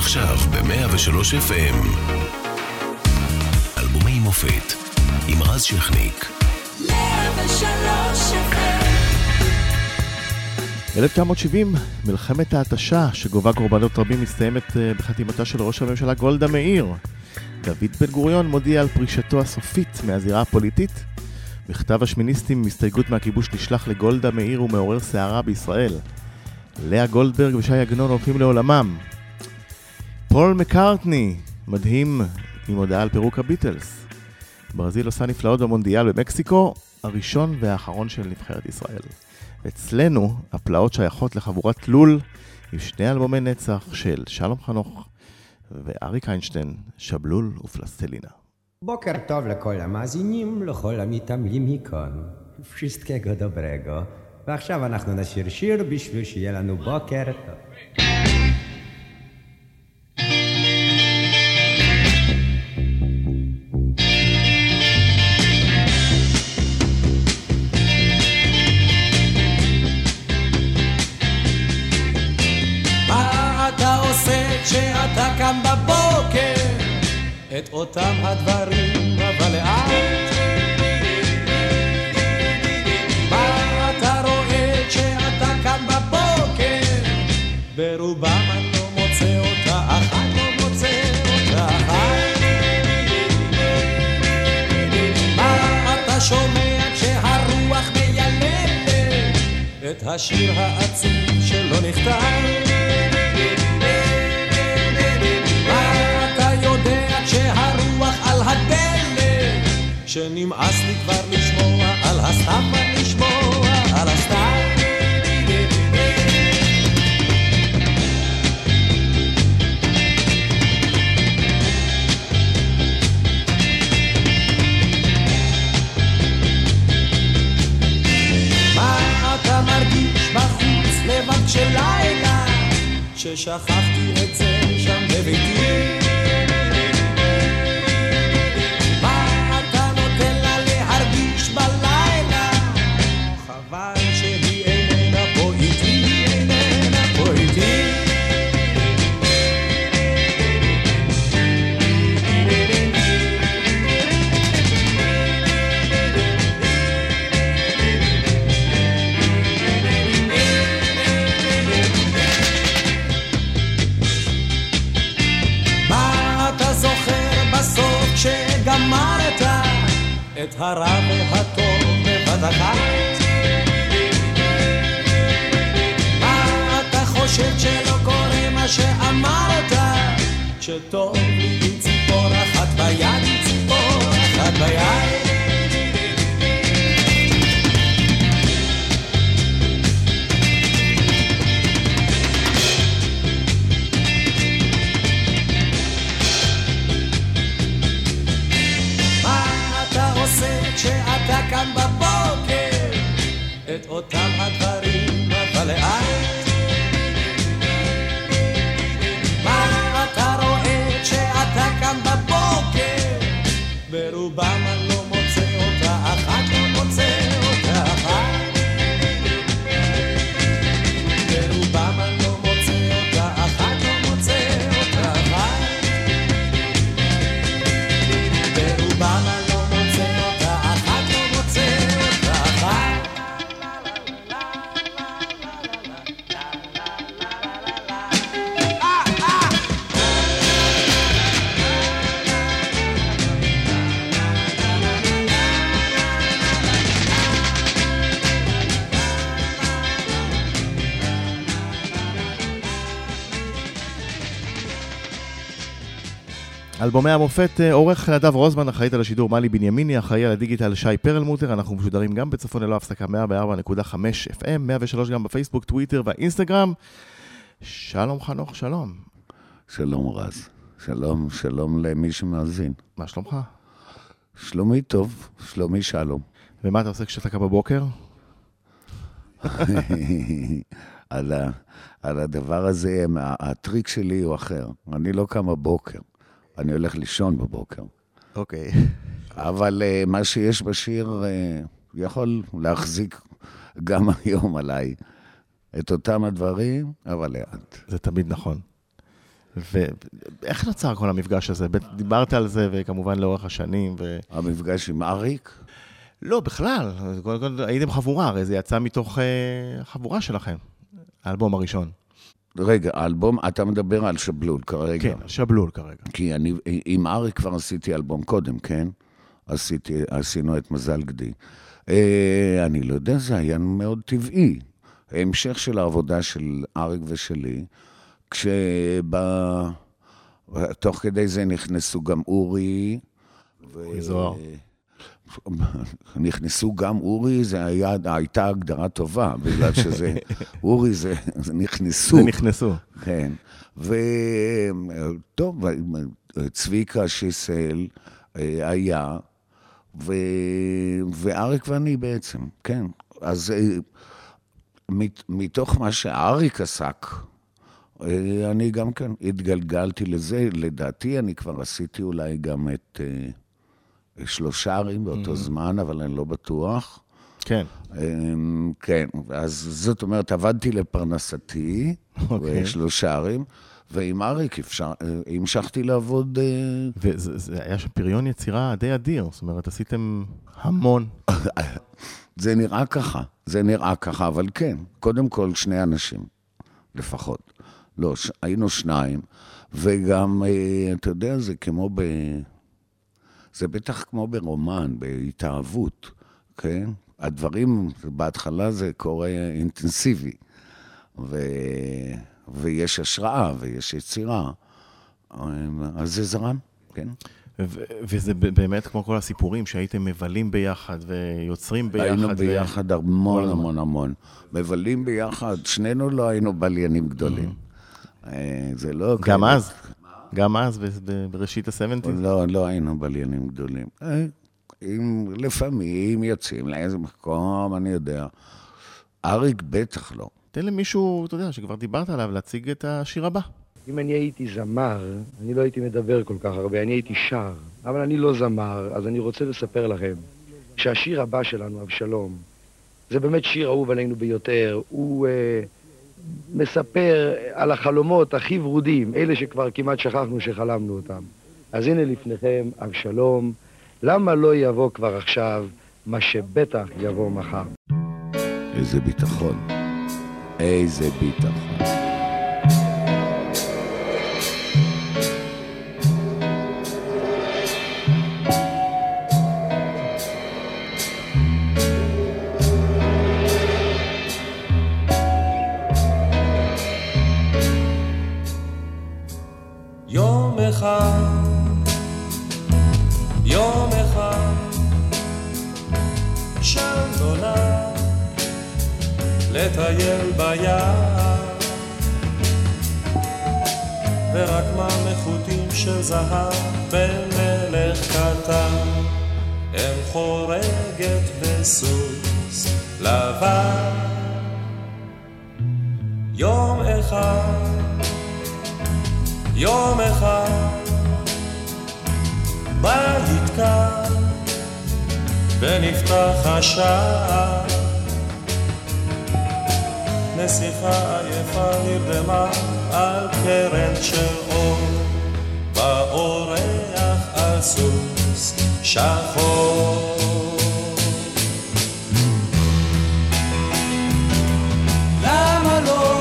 עכשיו ב-103 FM. אלבומי מופת עם רז שכניק. 103 FM 1970, מלחמת ההתשה שגובה קורבנות רבים מסתיימת אה, בחתימתה של ראש הממשלה גולדה מאיר. דוד בן גוריון מודיע על פרישתו הסופית מהזירה הפוליטית. מכתב השמיניסטים עם הסתייגות מהכיבוש נשלח לגולדה מאיר ומעורר סערה בישראל. לאה גולדברג ושי עגנון הולכים לעולמם. פול מקארטני, מדהים, עם הודעה על פירוק הביטלס. ברזיל עושה נפלאות במונדיאל במקסיקו, הראשון והאחרון של נבחרת ישראל. אצלנו, הפלאות שייכות לחבורת לול עם שני אלבומי נצח של שלום חנוך ואריק איינשטיין, שבלול ופלסטלינה. בוקר טוב לכל המאזינים, לכל המתעמלים מכאן. wszystkiego dobrego. ועכשיו אנחנו נשיר שיר בשביל שיהיה לנו בוקר טוב. קם בבוקר? את אותם הדברים, אבל לאט. מה אתה רואה כשאתה קם בבוקר? ברובם אני לא מוצא אותה, אחת לא מוצא אותה. מה אתה שומע כשהרוח מיילדת? את השיר העצוב שלא נכתב. כשהרוח על הדלת? שנמאס לי כבר לשמוע על הסתם לשמוע על הסתם. בחוץ לבד של לילה? ששכחתי את זה שם בביתי. הרע והטוב בבת אחת? מה אתה חושב שלא קורה מה שאמרת? שטוב לי עם ציפור אחת ביד, ציפור אחת ביד. אלבומי המופת, אה, עורך נדב רוזמן, אחראית על השידור מלי בנימיני, אחראי על הדיגיטל שי פרלמוטר, אנחנו משודרים גם בצפון ללא הפסקה 104.5 FM, 103 גם בפייסבוק, טוויטר והאינסטגרם. שלום חנוך, שלום. שלום רז. שלום, שלום למי שמאזין. מה שלומך? שלומי טוב, שלומי שלום. ומה אתה עושה כשאתה קם בבוקר? על, ה, על הדבר הזה, הטריק שלי הוא אחר. אני לא קם בבוקר, אני הולך לישון בבוקר. אוקיי. אבל uh, מה שיש בשיר uh, יכול להחזיק גם היום עליי את אותם הדברים, אבל לאט. זה תמיד נכון. ואיך נוצר כל המפגש הזה? דיברת על זה, וכמובן לאורך השנים, ו... המפגש עם אריק, לא, בכלל, קודם כל הייתם חבורה, הרי זה יצא מתוך אה, החבורה שלכם, האלבום הראשון. רגע, האלבום, אתה מדבר על שבלול כרגע. כן, שבלול כרגע. כי אני, עם אריק כבר עשיתי אלבום קודם, כן? עשיתי, עשינו את מזל גדי. אה, אני לא יודע, זה היה מאוד טבעי. המשך של העבודה של אריק ושלי, כשב... תוך כדי זה נכנסו גם אורי. ו... אורי זוהר. נכנסו גם אורי, זה היה, הייתה הגדרה טובה, בגלל שזה, אורי זה, זה נכנסו. זה נכנסו. כן. וטוב, צביקה שיסל אה, היה, ו... ואריק ואני בעצם, כן. אז אה, מת- מתוך מה שאריק עסק, אה, אני גם כן התגלגלתי לזה. לדעתי, אני כבר עשיתי אולי גם את שלושה ערים באותו זמן, אבל אני לא בטוח. כן. אמ, כן, אז זאת אומרת, עבדתי לפרנסתי, אוקיי. בשלושה ערים, ועם אריק אפשר, אה, המשכתי לעבוד, אה, וזה זה היה שם פריון יצירה די אדיר, זאת אומרת, עשיתם המון. זה נראה ככה, זה נראה ככה, אבל כן, קודם כל שני אנשים, לפחות. לא, ש... היינו שניים, וגם, אה, אתה יודע, זה כמו ב... זה בטח כמו ברומן, בהתאהבות, כן? הדברים, בהתחלה זה קורה אינטנסיבי, ו... ויש השראה ויש יצירה, אז זה זרם, כן? ו- וזה באמת כמו כל הסיפורים שהייתם מבלים ביחד ויוצרים ביחד. היינו ו- ביחד המון כל הזמן. המון המון. מבלים ביחד, שנינו לא היינו בליינים גדולים. אה, זה לא... Mm-hmm. גם כאלה- אז, גם אז, בראשית ה-70's. לא, לא היינו בליינים גדולים. אה, אם לפעמים יוצאים לאיזה מקום, אני יודע. אריק בטח לא. תן למישהו, אתה יודע, שכבר דיברת עליו, להציג את השיר הבא. אם אני הייתי זמר, אני לא הייתי מדבר כל כך הרבה, אני הייתי שר. אבל אני לא זמר, אז אני רוצה לספר לכם שהשיר הבא שלנו, אבשלום, זה באמת שיר אהוב עלינו ביותר. הוא אה, מספר על החלומות הכי ורודים, אלה שכבר כמעט שכחנו שחלמנו אותם. אז הנה לפניכם, אבשלום, למה לא יבוא כבר עכשיו מה שבטח יבוא מחר? איזה ביטחון. איזה ביטחון. ביער, ורק מחוטים של זהב בן קטן, אם חורגת בסוס לבן. יום אחד יום אחד בית קר ונפתח השער נסיכה עייפה נרדמה על קרן של אור. באורח על סוס שחור. למה לא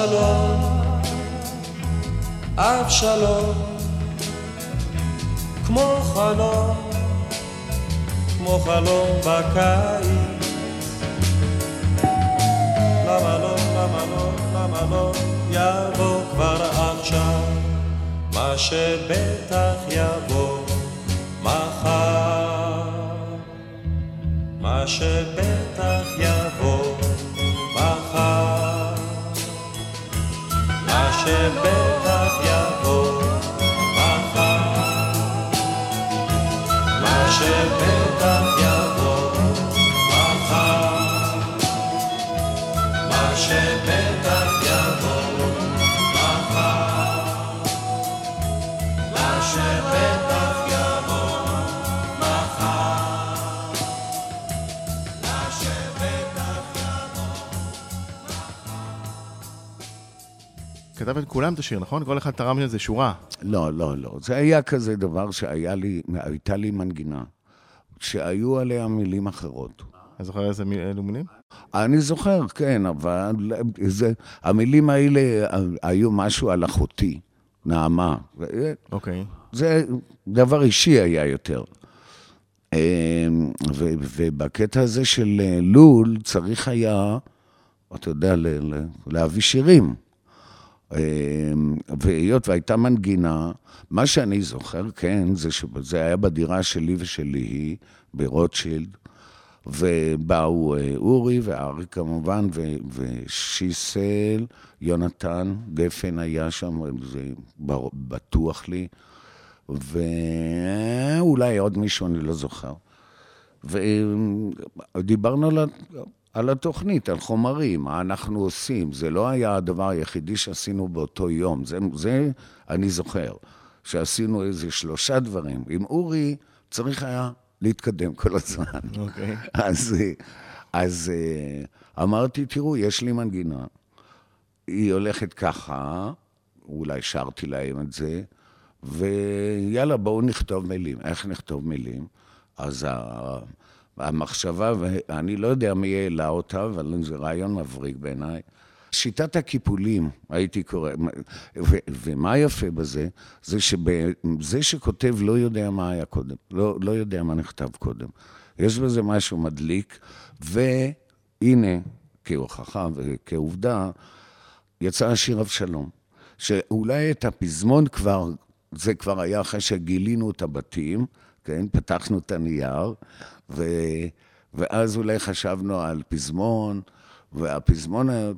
אבשלום, אבשלום, כמו חלום, כמו חלום בקיץ. למה לא, למה לא, למה לא, יבוא כבר עכשיו, מה שבטח יבוא מחר. מה שבטח יבוא שבטח יבוא מחר. מה שבטח כתב את כולם את השיר, נכון? כל אחד תרם לזה שורה. לא, לא, לא. זה היה כזה דבר שהיה לי, הייתה לי מנגינה, שהיו עליה מילים אחרות. אתה זוכר איזה אילו מילים? אני זוכר, כן, אבל זה, המילים האלה היו משהו על אחותי, נעמה. אוקיי. זה דבר אישי היה יותר. אמ, ו- ובקטע הזה של אה, לול צריך היה, אתה יודע, להביא שירים. אמ, והיות והייתה מנגינה, מה שאני זוכר, כן, זה שזה היה בדירה שלי ושלי, ברוטשילד, ובאו אה, אורי וארי כמובן, ו- ושיסל, יונתן, גפן היה שם, זה בטוח לי, ואולי עוד מישהו, אני לא זוכר. ודיברנו על, על התוכנית, על חומרים, מה אנחנו עושים. זה לא היה הדבר היחידי שעשינו באותו יום, זה, זה אני זוכר, שעשינו איזה שלושה דברים. עם אורי צריך היה להתקדם כל הזמן. אוקיי. אז, אה, אז אה, אמרתי, תראו, יש לי מנגינה, היא הולכת ככה, אולי שרתי להם את זה, ויאללה, בואו נכתוב מילים. איך נכתוב מילים? אז המחשבה, ואני לא יודע מי העלה אותה, אבל זה רעיון מבריק בעיניי. שיטת הקיפולים, הייתי קורא, ו- ומה יפה בזה? זה שזה שכותב לא יודע מה היה קודם, לא, לא יודע מה נכתב קודם. יש בזה משהו מדליק, והנה, כהוכחה וכעובדה, יצא השיר אבשלום, שאולי את הפזמון כבר, זה כבר היה אחרי שגילינו את הבתים, כן? פתחנו את הנייר, ו... ואז אולי חשבנו על פזמון, והפזמון היה...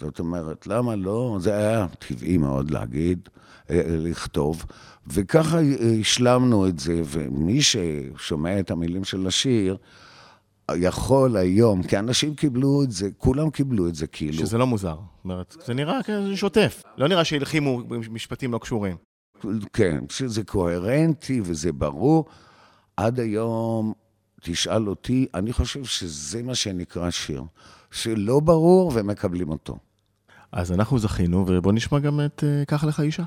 זאת אומרת, למה לא? זה היה טבעי מאוד להגיד, אה, לכתוב, וככה השלמנו את זה, ומי ששומע את המילים של השיר, יכול היום, כי אנשים קיבלו את זה, כולם קיבלו את זה כאילו. שזה לא מוזר. זאת אומרת, זה נראה כזה שוטף. לא נראה שהלחימו משפטים לא קשורים. כן, שזה קוהרנטי וזה ברור. עד היום, תשאל אותי, אני חושב שזה מה שנקרא שיר. שלא ברור ומקבלים אותו. אז אנחנו זכינו, ובואו נשמע גם את אה, "קח לך אישה".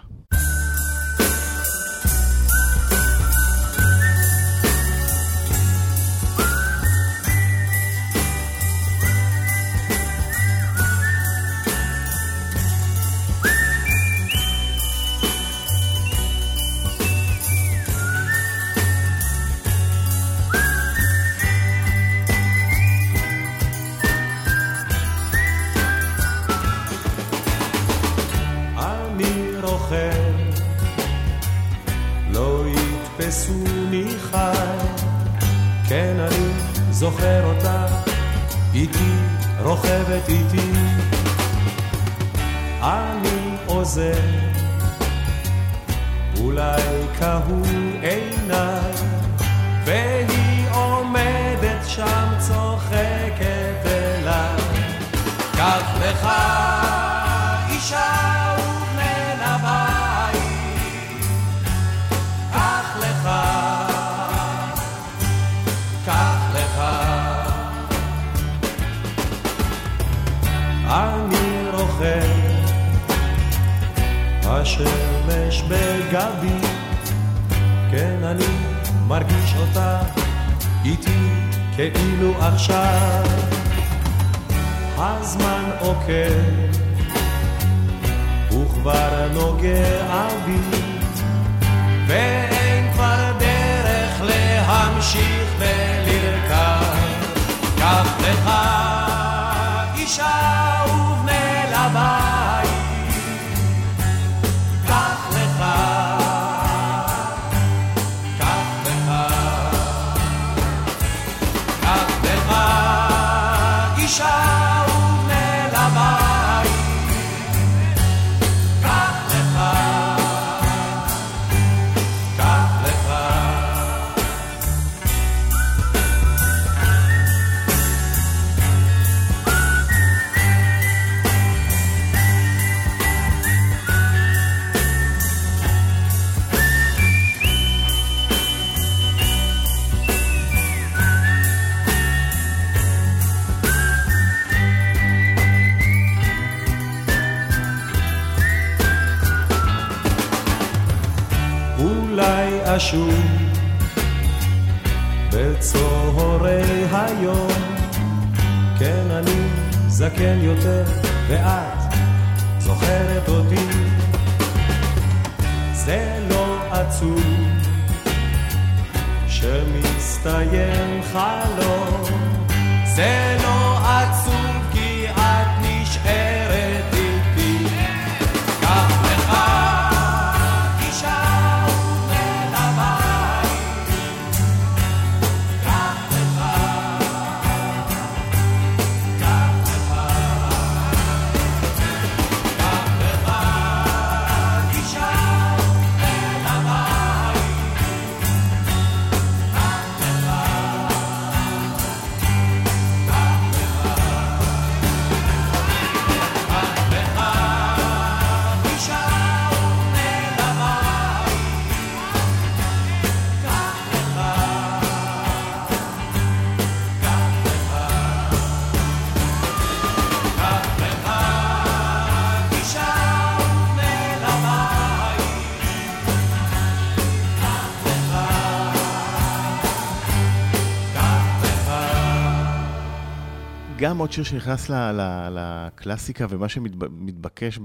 כאילו עכשיו הזמן עוקב וכבר נוגע בי ואין כבר דרך להמשיך ולרכב קח לך אישה אשוב בצהרי היום כן אני זקן יותר ואת זוכרת אותי. זה לא עצוב שמסתיים חלום. זה לא עצוב גם עוד שיר שנכנס לקלאסיקה, ומה שמתבקש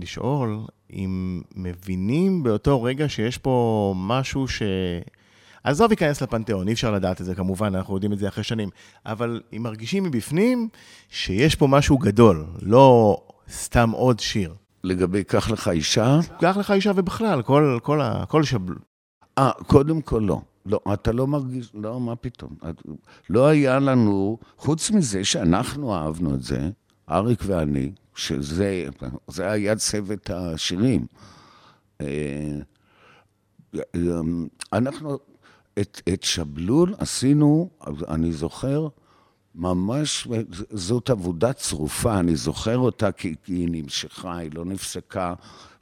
לשאול, אם מבינים באותו רגע שיש פה משהו ש... עזוב ייכנס לפנתיאון, אי אפשר לדעת את זה כמובן, אנחנו יודעים את זה אחרי שנים, אבל אם מרגישים מבפנים שיש פה משהו גדול, לא סתם עוד שיר. לגבי קח לך אישה, קח לך אישה ובכלל, כל, כל, ה- כל שבל... אה, קודם כל לא. לא, אתה לא מרגיש, לא, מה פתאום. לא היה לנו, חוץ מזה שאנחנו אהבנו את זה, אריק ואני, שזה זה היה צוות השירים. אה, אה, אנחנו את, את שבלול עשינו, אני זוכר, ממש, זאת עבודה צרופה, אני זוכר אותה כי, כי היא נמשכה, היא לא נפסקה,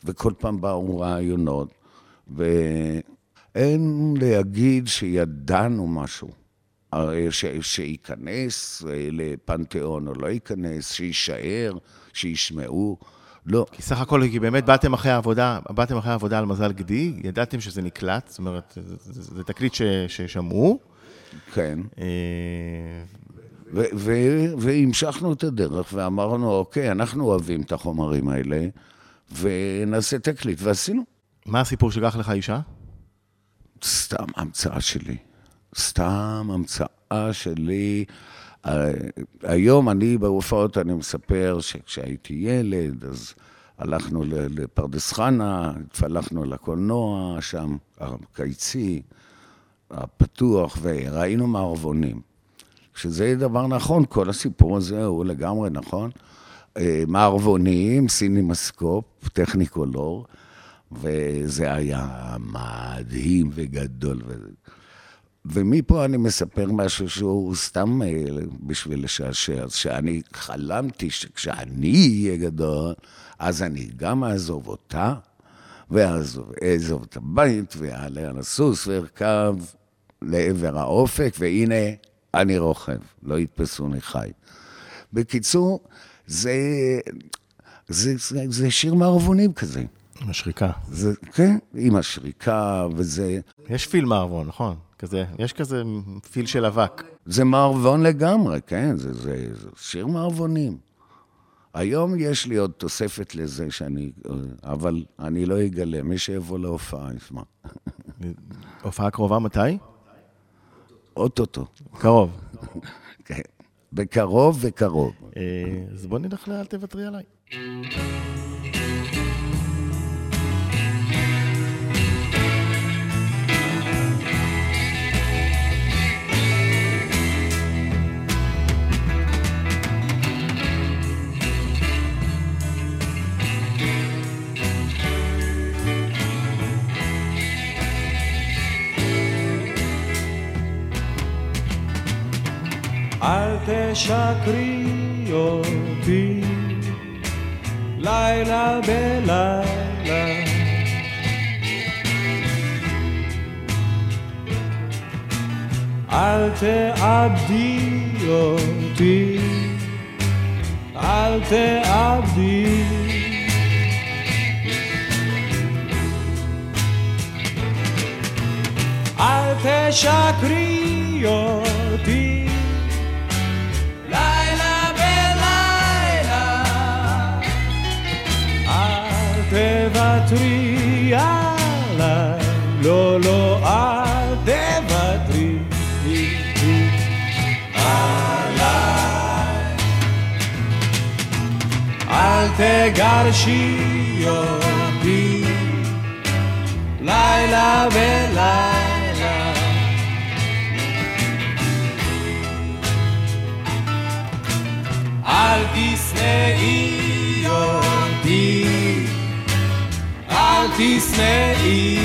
וכל פעם באו רעיונות. ואין להגיד שידענו משהו, ש, שייכנס אה, לפנתיאון או לא ייכנס, שיישאר, שישמעו. לא, כי סך הכל, כי באמת באתם אחרי העבודה, באתם אחרי העבודה על מזל גדי, ידעתם שזה נקלט, זאת אומרת, זה, זה, זה תקליט ש, ששמעו. כן. אה, והמשכנו את הדרך ואמרנו, אוקיי, אנחנו אוהבים את החומרים האלה, ונעשה תקליט, ועשינו. מה הסיפור של קח לך אישה? סתם המצאה שלי. סתם המצאה שלי. אה, היום אני בהופעות, אני מספר שכשהייתי ילד, אז הלכנו לפרדס חנה, התפלחנו לקולנוע שם, הקיצי, הפתוח, וראינו מערבונים. שזה דבר נכון, כל הסיפור הזה הוא לגמרי נכון. אה, מערבונים, סינימסקופ, טכניקולור, וזה היה מדהים וגדול. ו... ומפה אני מספר משהו שהוא סתם אה, בשביל לשעשע, שאני חלמתי שכשאני אהיה גדול, אז אני גם אעזוב אותה, ואעזוב אעזוב את הבית, ואעלה על הסוס וארכב לעבר האופק, והנה, אני רוכב, לא יתפסוני חי. בקיצור, זה, זה, זה, זה שיר מערבונים כזה. עם השריקה. זה, כן, עם השריקה, וזה יש פיל מערבון, נכון? כזה, יש כזה פיל של אבק. זה מערבון לגמרי, כן, זה, זה, זה שיר מערבונים. היום יש לי עוד תוספת לזה שאני, אבל אני לא אגלה, מי שיבוא להופעה ישמע. הופעה קרובה מתי? אוטוטו, קרוב. כן. בקרוב וקרוב. אה, אז בוא נלך לאל תוותרי עליי. אל תשקרי אותי. לילה בלילה. אל תאבדי אותי. אל תאבדי. אל תשקרי אותי תוותרי עליי. לא לא אל תוותרי. עליי אל תגרשי אותי. לילה ולילה. אל תשנאי אותי, אל תשנאי.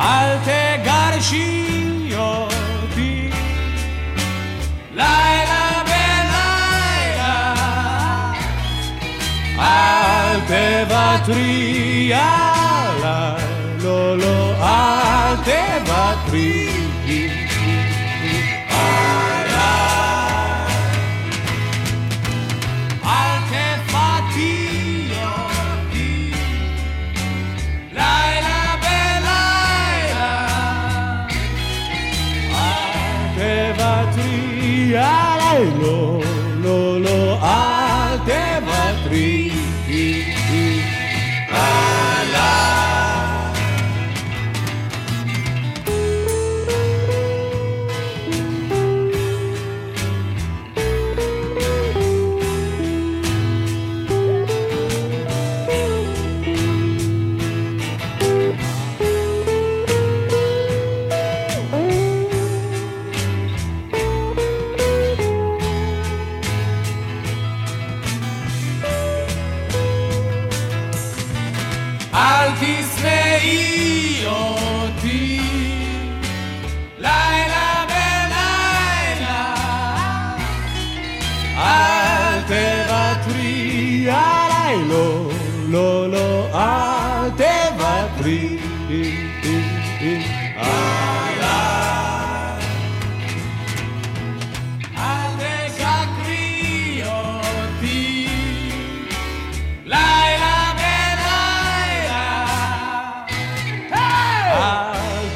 אל תגרשי אותי, לילה בלילה. אל תוותרי עליי, לא, לא, אל תוותרי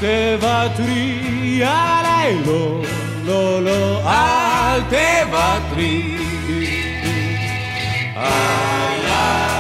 תוותרי עליי, לא, לא, לא, אל תוותרי עליי.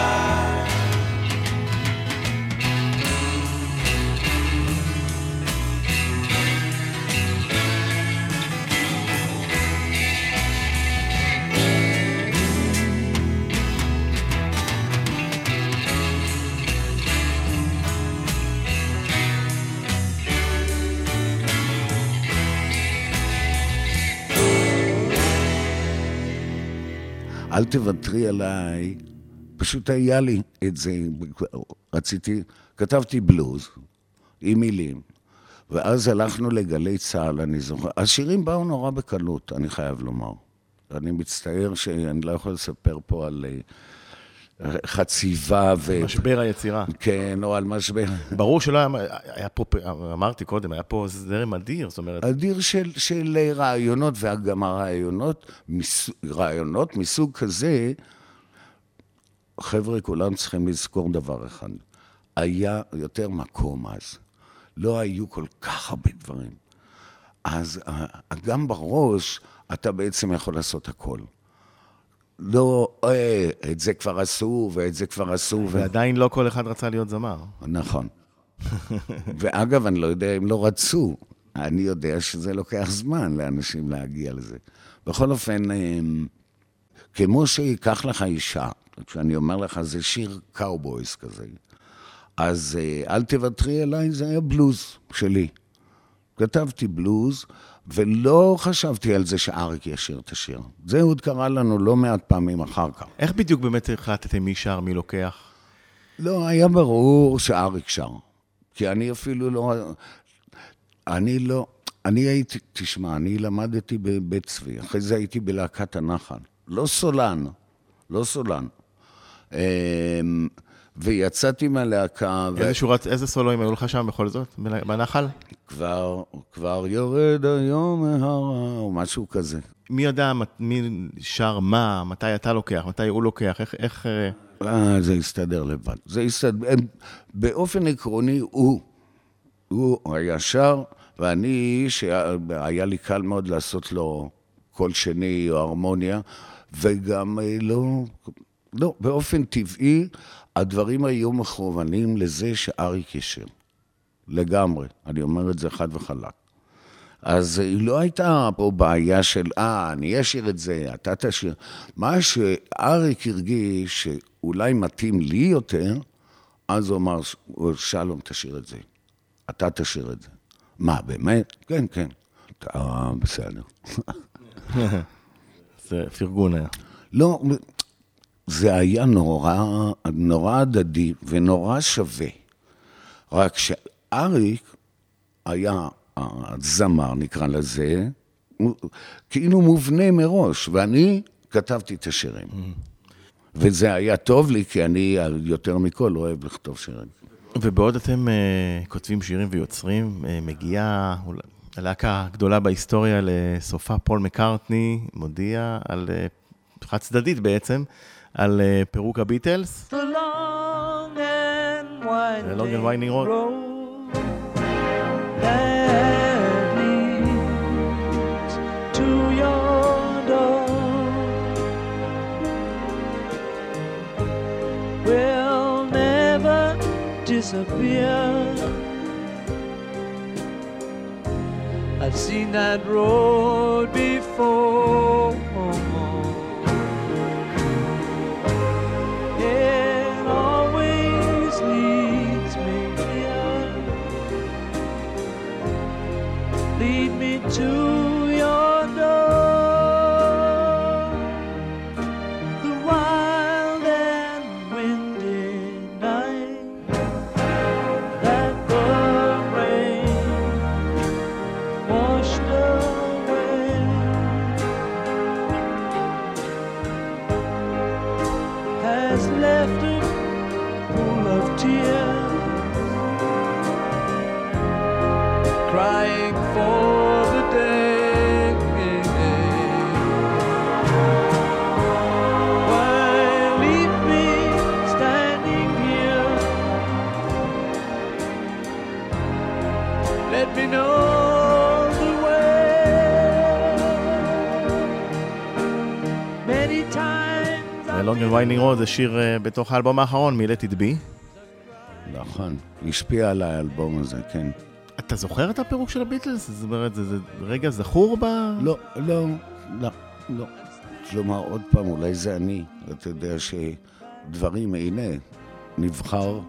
אל תוותרי עליי, פשוט היה לי את זה, רציתי, כתבתי בלוז עם מילים, ואז הלכנו לגלי צה"ל, אני זוכר. השירים באו נורא בקלות, אני חייב לומר. אני מצטער שאני לא יכול לספר פה על... אה, חציבה ו... משבר היצירה. כן, או על משבר. ברור שלא היה, היה פה, אמרתי קודם, היה פה זרם אדיר, זאת אומרת, אדיר של, של רעיונות, וגם הרעיונות, מס, רעיונות מסוג כזה, חבר'ה, כולם צריכים לזכור דבר אחד. היה יותר מקום אז. לא היו כל כך הרבה דברים. אז אה, גם בראש אתה בעצם יכול לעשות הכל. לא, אה, את זה כבר עשו, ואת זה כבר עשו. ו... ועדיין לא כל אחד רצה להיות זמר. נכון. ואגב, אני לא יודע אם לא רצו. אני יודע שזה לוקח זמן לאנשים להגיע לזה. בכל אופן, אמ, כמו שקח לך אישה, כשאני אומר לך, זה שיר cowboys כזה, אז אה, אל תוותרי עליי, זה היה בלוז שלי. כתבתי בלוז, ולא חשבתי על זה שאריק ישיר את השיר. זה עוד קרה לנו לא מעט פעמים אחר כך. איך בדיוק באמת החלטתם מי שר, מי לוקח? לא, היה ברור שאריק שר. כי אני אפילו לא... אני לא... אני הייתי, תשמע, אני למדתי בבית צבי, אחרי זה הייתי בלהקת הנחל. לא סולן, לא סולן. ויצאתי מהלהקה... ו... איזה שורת, איזה סולואים היו לך שם בכל זאת, בנחל? כבר, כבר יורד היום מהרה, או משהו כזה. מי יודע מי שר מה, מתי אתה לוקח, מתי הוא לוקח, איך... איך... אה, זה יסתדר לבד. זה יסתדר... באופן עקרוני, הוא. הוא היה שר, ואני, שהיה לי קל מאוד לעשות לו קול שני או הרמוניה, וגם אה, לא... לא, באופן טבעי, הדברים היו מכוונים לזה שאריק ישיר. לגמרי. אני אומר את זה חד וחלק. אז היא לא הייתה פה בעיה של, אה, אני אשאיר את זה, אתה תשאיר. מה שאריק הרגיש שאולי מתאים לי יותר, אז הוא אמר, שלום, תשאיר את זה. אתה תשאיר את זה. מה, באמת? כן, כן. אתה בסדר. זה פרגון היה. לא, זה היה נורא, נורא הדדי ונורא שווה. רק שאריק היה הזמר, נקרא לזה, כאילו מובנה מראש, ואני כתבתי את השירים. וזה היה טוב לי, כי אני יותר מכל אוהב לכתוב שירים. ובעוד אתם uh, כותבים שירים ויוצרים, uh, מגיעה הלהקה הגדולה בהיסטוריה לסופה, פול מקארטני מודיע על, uh, חד צדדית בעצם, על uh, פירוק הביטלס. The long and winding road. that leads to your door will never disappear. I've seen that road before. To Winding Road זה שיר אה, בתוך האלבום האחרון, מ-Let It Be. נכון, השפיע על האלבום הזה, כן. אתה זוכר את הפירוק של הביטלס? זאת אומרת, זה, זה רגע זכור ב... לא, לא, לא, לא. כלומר, עוד פעם, אולי זה אני. אתה יודע שדברים, הנה, נבחר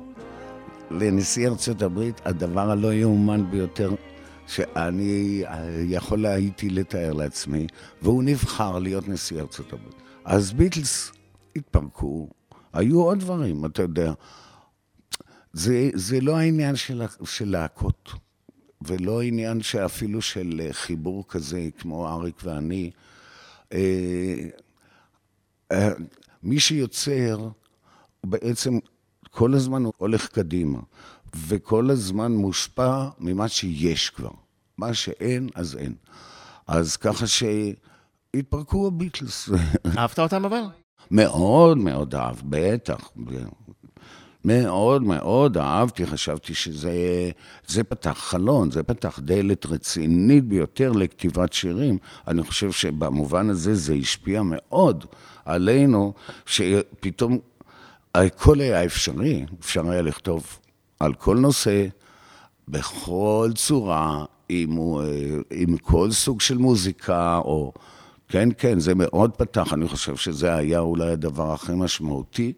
לנשיא ארצות הברית, הדבר הלא יאומן ביותר שאני יכול הייתי לתאר לעצמי, והוא נבחר להיות נשיא ארצות הברית. אז ביטלס התפרקו, היו עוד דברים, אתה יודע. זה, זה לא העניין של, של להקות, ולא עניין שאפילו של חיבור כזה, כמו אריק ואני. אה, אה, מי שיוצר, בעצם כל הזמן הולך קדימה, וכל הזמן מושפע ממה שיש כבר. מה שאין, אז אין. אז ככה שהתפרקו הביטלס. אהבת אותם אבל? מאוד מאוד אהב, בטח. מאוד מאוד אהבתי, חשבתי שזה זה פתח חלון, זה פתח דלת רצינית ביותר לכתיבת שירים. אני חושב שבמובן הזה זה השפיע מאוד עלינו, שפתאום הכל היה אפשרי, אפשר היה לכתוב על כל נושא, בכל צורה, עם, עם כל סוג של מוזיקה, או... כן, כן, זה מאוד פתח, אני חושב שזה היה אולי הדבר הכי משמעותי.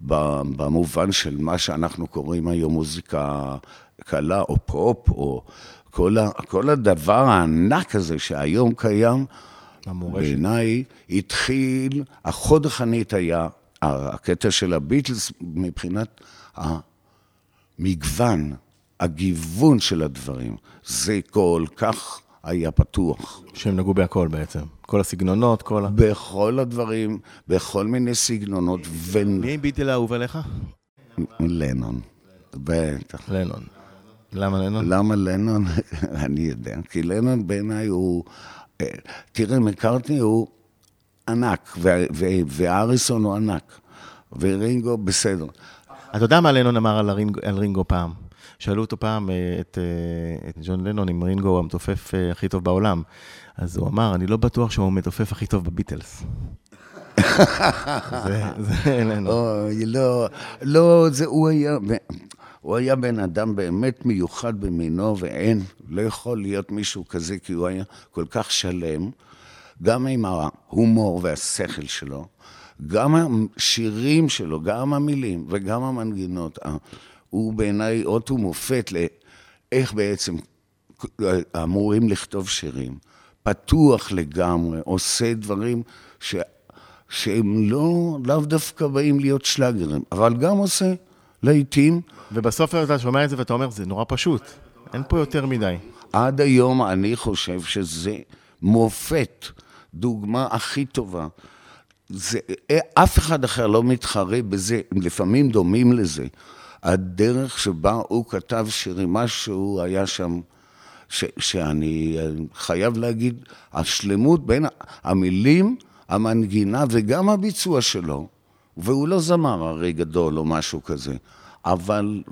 במובן של מה שאנחנו קוראים היום מוזיקה קלה או פופ, או כל, ה, כל הדבר הענק הזה שהיום קיים, בעיניי התחיל, החוד החנית היה הקטע של הביטלס מבחינת המגוון, הגיוון של הדברים. זה כל כך היה פתוח. שהם נגעו בהכל בעצם. כל הסגנונות, כל ה... בכל הדברים, בכל מיני סגנונות. ו... מי ביטל האהוב עליך? לנון, בטח. לנון. למה לנון? למה לנון? אני יודע. כי לנון בעיניי הוא... אה, תראה, מקארטני הוא ענק, ואריסון הוא ענק, ורינגו בסדר. אתה יודע מה לנון אמר על, הרינגו, על רינגו פעם? שאלו אותו פעם, אה, את, אה, את ג'ון לנון, אם רינגו הוא המתופף הכי טוב בעולם. אז הוא אמר, אני לא בטוח שהוא המתופף הכי טוב בביטלס. זה, זה אלינו. אוי, לא, לא, זה, הוא היה, הוא היה בן אדם באמת מיוחד במינו, ואין, לא יכול להיות מישהו כזה, כי הוא היה כל כך שלם, גם עם ההומור והשכל שלו, גם השירים שלו, גם המילים וגם המנגינות. הוא בעיניי אות ומופת לאיך בעצם אמורים לכתוב שירים. פתוח לגמרי, עושה דברים ש... שהם לא, לאו דווקא באים להיות שלאגרים, אבל גם עושה לעיתים. ובסוף אתה שומע את זה ואתה אומר, זה נורא פשוט, אין פה יותר מדי. עד היום אני חושב שזה מופת, דוגמה הכי טובה. זה, אף אחד אחר לא מתחרה בזה, הם לפעמים דומים לזה. הדרך שבה הוא כתב שירים, משהו היה שם ש, שאני חייב להגיד, השלמות בין המילים, המנגינה וגם הביצוע שלו, והוא לא זמר הרי גדול או משהו כזה, אבל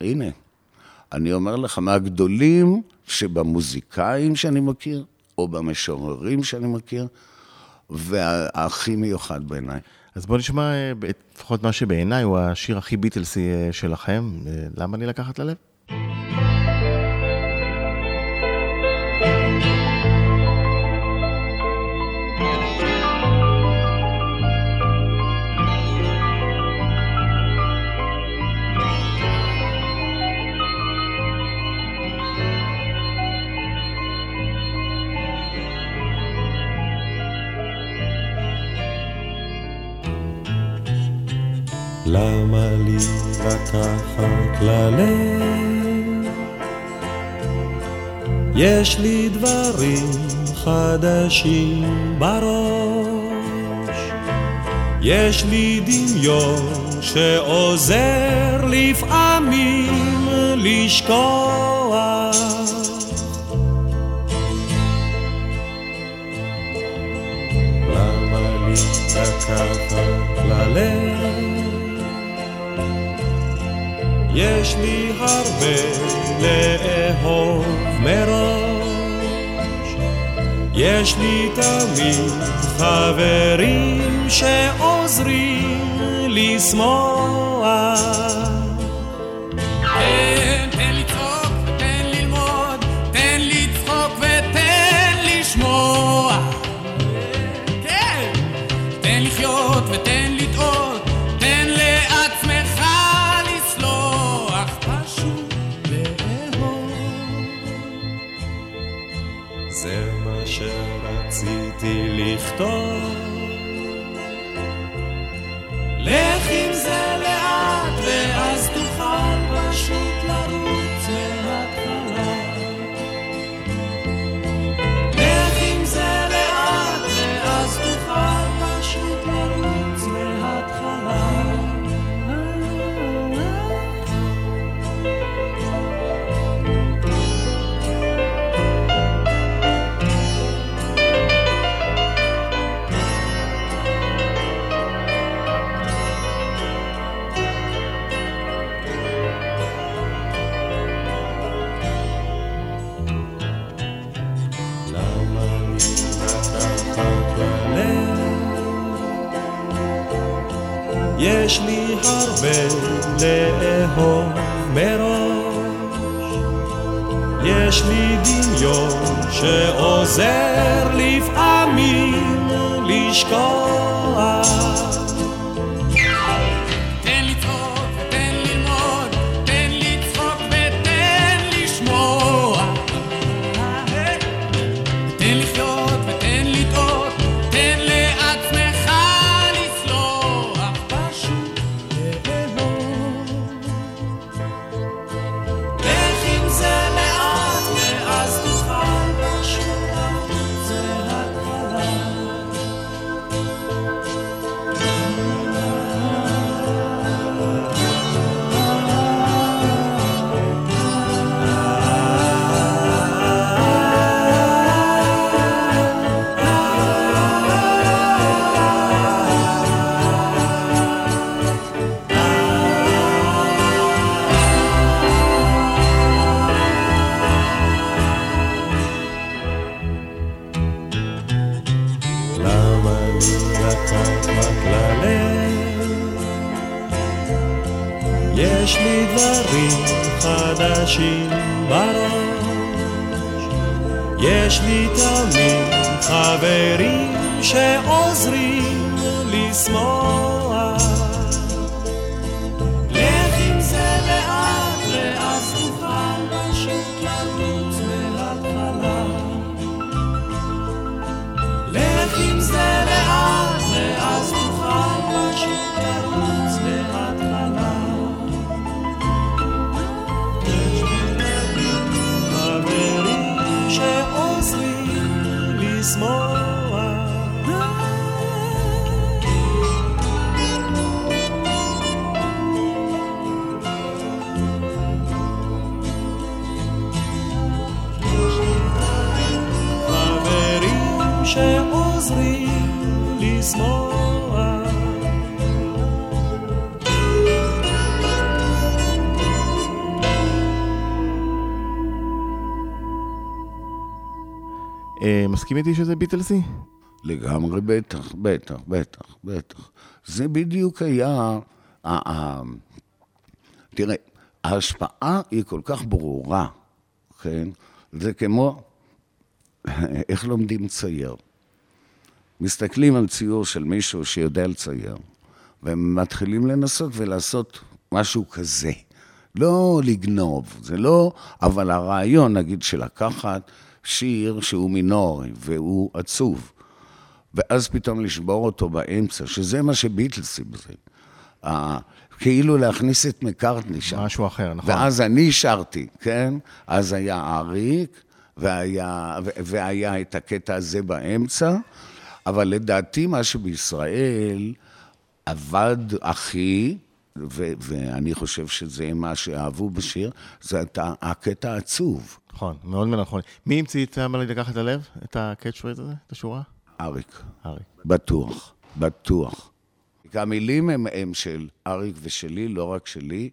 הנה, אני אומר לך, מהגדולים שבמוזיקאים שאני מכיר, או במשוררים שאני מכיר, והכי מיוחד בעיניי. אז בואו נשמע אה, לפחות מה שבעיניי הוא השיר הכי ביטלסי אה, שלכם. אה, למה אני לקחת ללב? למה לי לקחת ללב? יש לי דברים חדשים בראש, יש לי דמיון שעוזר לפעמים לשכוח. למה לי לקחת ללב? יש לי הרבה לאהוב מראש. יש לי תמיד חברים שעוזרים לשמוח. todo. הרבה לאהוב מראש, יש לי דמיון שעוזר לפעמים לשכוח. מסכים איתי שזה ביטלסי? לגמרי, בטח, בטח, בטח, בטח. זה בדיוק היה... תראה, ההשפעה היא כל כך ברורה, כן? זה כמו, איך לומדים צייר? מסתכלים על ציור של מישהו שיודע לצייר, ומתחילים לנסות ולעשות משהו כזה. לא לגנוב, זה לא... אבל הרעיון, נגיד, של לקחת שיר שהוא מינורי והוא עצוב, ואז פתאום לשבור אותו באמצע, שזה מה שביטלסים זה. כאילו להכניס את מקארטני שם. משהו אחר, נכון. ואז אני שרתי, כן? אז היה אריק, והיה, והיה את הקטע הזה באמצע, אבל לדעתי מה שבישראל עבד הכי, ו- ואני חושב שזה מה שאהבו בשיר, זה את הקטע העצוב. נכון, מאוד מלאכולי. מי המציא את "למה לי לקחת הלב"? את פרייז הזה? את השורה? אריק, ארי. בטוח, בטוח. המילים הם, הם של אריק ושלי, לא רק שלי.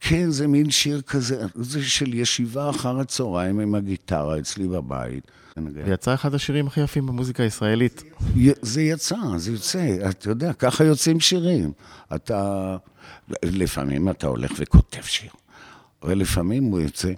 כן, זה מין שיר כזה, זה של ישיבה אחר הצהריים עם הגיטרה אצלי בבית. זה יצא אחד השירים הכי יפים במוזיקה הישראלית. זה יצא, זה יוצא, אתה יודע, ככה יוצאים שירים. אתה, לפעמים אתה הולך וכותב שיר, ולפעמים הוא יוצא.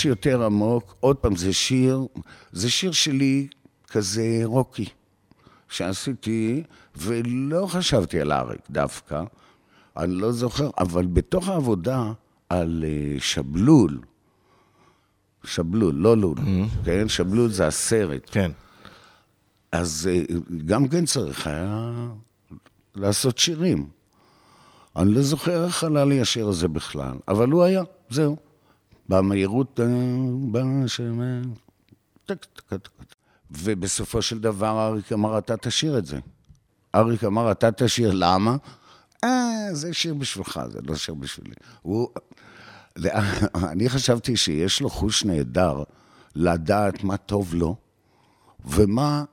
מה שיותר עמוק, עוד פעם, זה שיר, זה שיר שלי כזה רוקי, שעשיתי, ולא חשבתי על אריק דווקא, אני לא זוכר, אבל בתוך העבודה על אה, שבלול, שבלול, לא לול, כן? שבלול זה הסרט. כן. אז אה, גם כן צריך היה לעשות שירים. אני לא זוכר איך עלה לי השיר הזה בכלל, אבל הוא היה, זהו. במהירות, אה. ובסופו של דבר אריק אמר, אתה תשאיר את זה. אריק אמר, אתה תשאיר, למה? אה, זה שיר בשבילך, זה לא שיר בשבילי. הוא... אני חשבתי שיש לו חוש נהדר לדעת מה טוב לו, ומה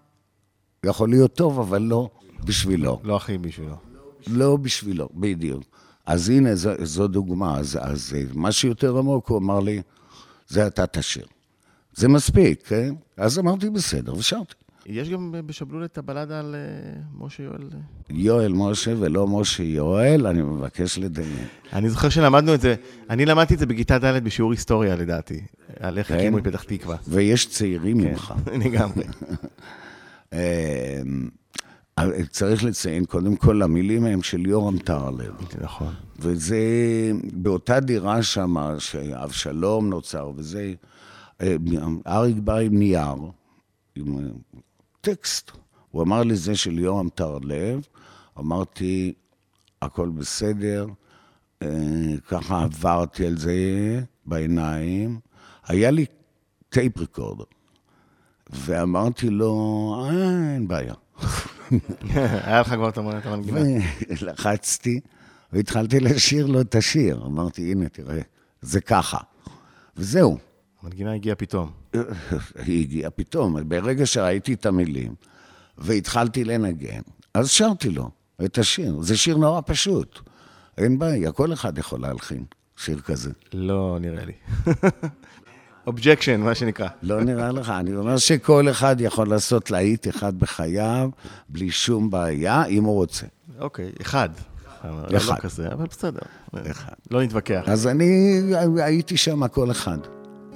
יכול להיות טוב, אבל לא בשבילו. לא הכי בשבילו. לא בשבילו, בדיוק. אז הנה, זו, זו דוגמה. אז, אז מה שיותר עמוק, הוא אמר לי, זה אתה תשאיר. זה מספיק, כן? אז אמרתי, בסדר, ושרתי. יש גם בשבלול את הבלדה על אה, משה יואל. יואל משה ולא משה יואל, אני מבקש לדמיין. אני זוכר שלמדנו את זה, אני למדתי את זה בכיתה ד' בשיעור היסטוריה לדעתי, על איך כן? הקימו את פתח תקווה. ויש צעירים כן, ממך. לגמרי. צריך לציין, קודם כל, המילים הם של יורם טהרלב. נכון. וזה באותה דירה שם, שאבשלום נוצר, וזה, אה, אריק בא עם נייר, עם אה, טקסט. הוא אמר לי, זה של יורם טהרלב. אמרתי, הכל בסדר. אה, ככה עברתי על זה בעיניים. היה לי טייפ ריקורדר, ואמרתי לו, אה, אין בעיה. היה לך כבר את המ- את המנגינה. ולחצתי, והתחלתי לשיר לו את השיר. אמרתי, הנה, תראה, זה ככה. וזהו. המנגינה הגיעה פתאום. היא הגיעה פתאום, ברגע שראיתי את המילים, והתחלתי לנגן, אז שרתי לו את השיר. זה שיר נורא פשוט. אין בעיה, כל אחד יכול להלחין שיר כזה. לא נראה לי. objection, מה שנקרא. לא נראה לך? אני אומר שכל אחד יכול לעשות להיט אחד בחייו, בלי שום בעיה, אם הוא רוצה. אוקיי, אחד. לא אחד. כזה, אבל בסדר. אחד. לא נתווכח. אז אני הייתי שם כל אחד,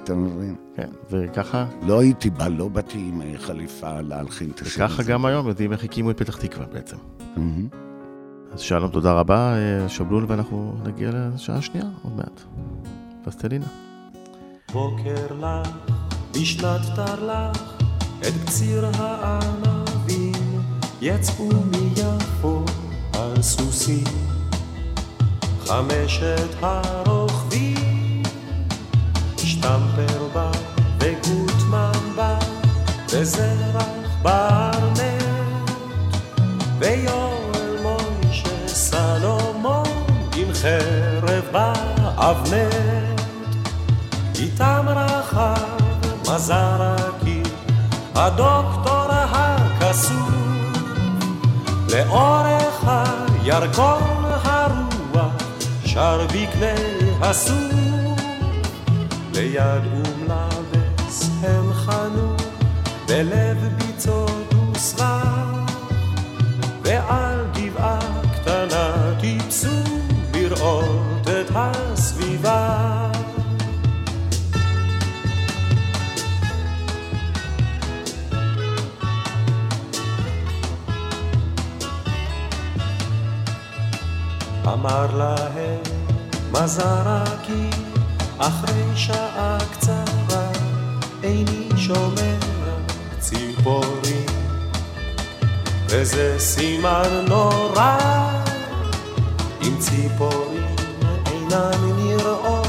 אתה מבין? כן, וככה, לא הייתי בא, לא באתי עם אה, חליפה להלחין את השיר. וככה גם היום יודעים איך הקימו את פתח תקווה בעצם. אז שלום, תודה רבה, אה, שבלול, ואנחנו נגיע לשעה השנייה עוד מעט. פסטלינה. בוקר לך, בשנת תרל"ח, את קציר הענבים יצאו מיפו על סוסים. חמשת הרוכבים, שטמפר בא וגוטמן בא, וזרח בארנט, ויואל מוישה סלומון עם חרב באבנט. איתם רחב מזרקי, הדוקטור הכסוף, לאורך הירקון הרוח, שר בקנה הסוף, ליד אום לבס הם חנו, בלב ביצות וסבך, אמר להם מזרקי אחרי שעה קצרה איני שומע ציפורים. וזה סימן נורא אם ציפורים אינן נראות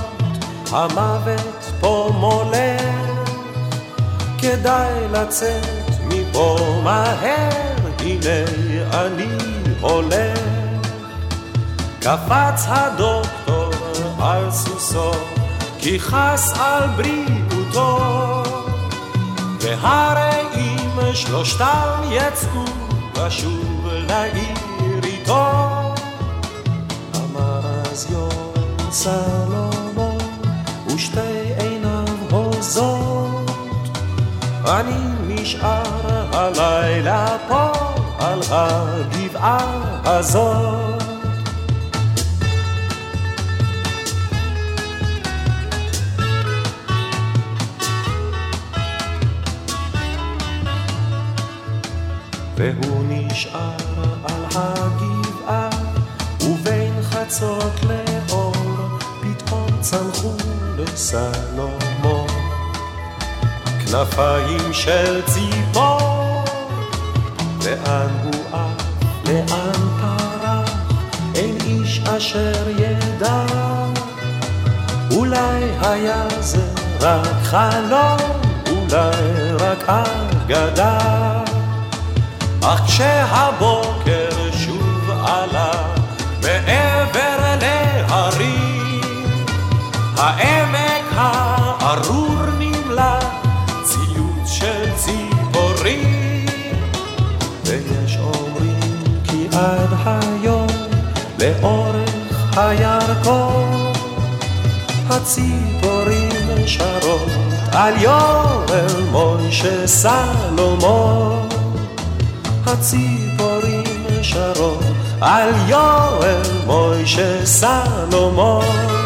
המוות פה מולך. כדאי לצאת מפה מהר הנה אני הולך קפץ הדוקטור על סוסו, כי חס על בריאותו. והרי אם שלושתם יצאו לשוב לעיר איתו, אמר אז יואל סלומון, ושתי עיניו הוזות, אני נשאר הלילה פה על הגבעה הזאת. והוא נשאר על הגבעה, ובין חצות לאור, פתאום צנחו לסלומון. כנפיים של ציפור, לאן הוא עף, לאן פרח, אין איש אשר ידע. אולי היה זה רק חלום, אולי רק אגדה. אך כשהבוקר שוב עלה מעבר להרים, העמק הארור נמלא ציוץ של ציפורים. ויש אומרים כי עד היום לאורך הירקון הציפורים שרות על יואל מוישה סלומון הציפורים שרות על יואל מוישה סלומון